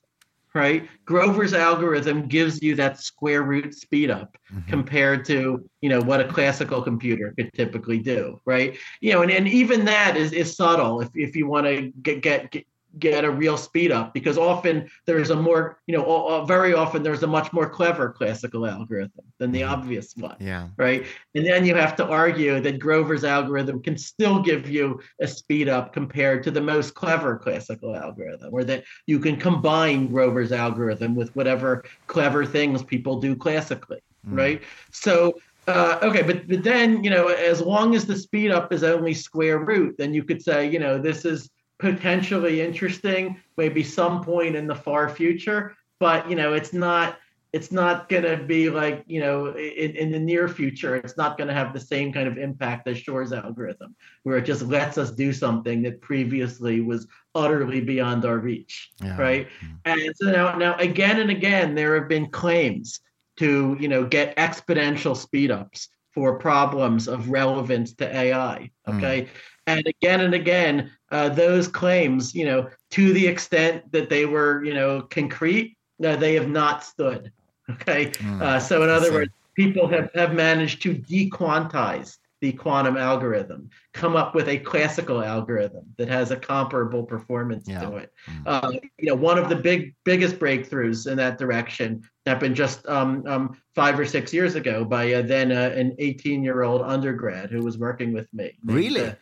right? Grover's algorithm gives you that square root speed up mm-hmm. compared to, you know, what a classical computer could typically do, right? You know, and, and even that is, is subtle if, if you want to get, get, get get a real speed up because often there's a more you know very often there's a much more clever classical algorithm than the mm-hmm. obvious one yeah right and then you have to argue that grover's algorithm can still give you a speed up compared to the most clever classical algorithm or that you can combine grover's algorithm with whatever clever things people do classically mm. right so uh, okay, but, but then you know, as long as the speed up is only square root, then you could say, you know, this is potentially interesting, maybe some point in the far future. But you know, it's not it's not going to be like you know in, in the near future it's not going to have the same kind of impact as shor's algorithm where it just lets us do something that previously was utterly beyond our reach yeah. right mm-hmm. and so now now again and again there have been claims to you know get exponential speedups for problems of relevance to ai okay mm. and again and again uh, those claims, you know, to the extent that they were, you know, concrete, uh, they have not stood. Okay. Mm, uh, so, in other words, people have, have managed to dequantize the quantum algorithm, come up with a classical algorithm that has a comparable performance yeah. to it. Mm. Uh, you know, one of the big biggest breakthroughs in that direction happened just um, um, five or six years ago by uh, then uh, an 18 year old undergrad who was working with me. Really? Uh,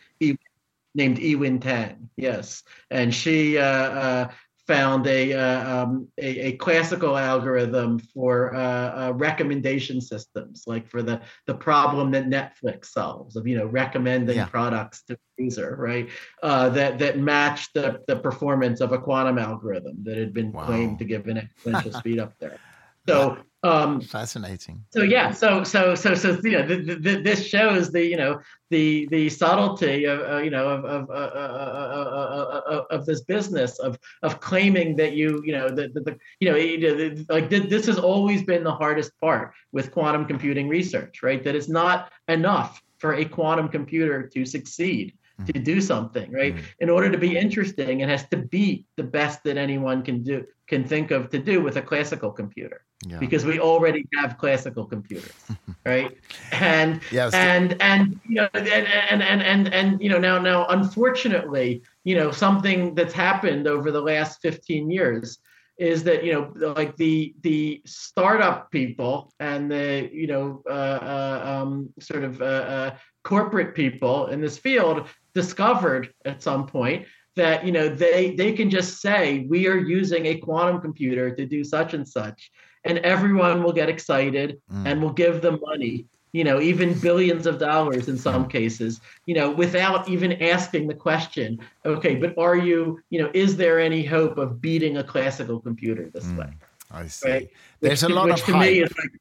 named Ewin Tang. Yes, and she uh, uh, found a, uh, um, a, a classical algorithm for uh, uh, recommendation systems, like for the the problem that Netflix solves of you know recommending yeah. products to the user, right? Uh, that that matched the the performance of a quantum algorithm that had been wow. claimed to give an exponential speed up there. So um, fascinating. So yeah, so so so so you know, the, the, this shows the you know the the subtlety of uh, you know of of, uh, uh, uh, of this business of of claiming that you you know the, the, the you know like this has always been the hardest part with quantum computing research, right? That it's not enough for a quantum computer to succeed to do something, right? Mm-hmm. In order to be interesting, it has to beat the best that anyone can do can think of to do with a classical computer. Yeah. Because we already have classical computers, right? And yes. and and you know and, and and and and you know now now unfortunately, you know, something that's happened over the last 15 years is that you know like the the startup people and the you know uh, uh, um, sort of uh, uh corporate people in this field discovered at some point that you know they they can just say we are using a quantum computer to do such and such and everyone will get excited mm. and will give them money you know even billions of dollars in some cases you know without even asking the question okay but are you you know is there any hope of beating a classical computer this mm. way i see right? there's which, a lot of to hype. me is like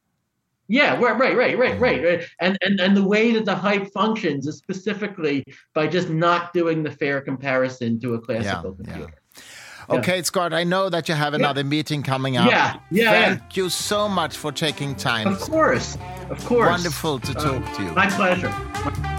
yeah, right, right, right, right, right, right. And and and the way that the hype functions is specifically by just not doing the fair comparison to a classical yeah, computer. Yeah. Okay, Scott, I know that you have another yeah. meeting coming up. Yeah, yeah. Thank you so much for taking time. Of course, of course. Wonderful to talk uh, to you. My pleasure.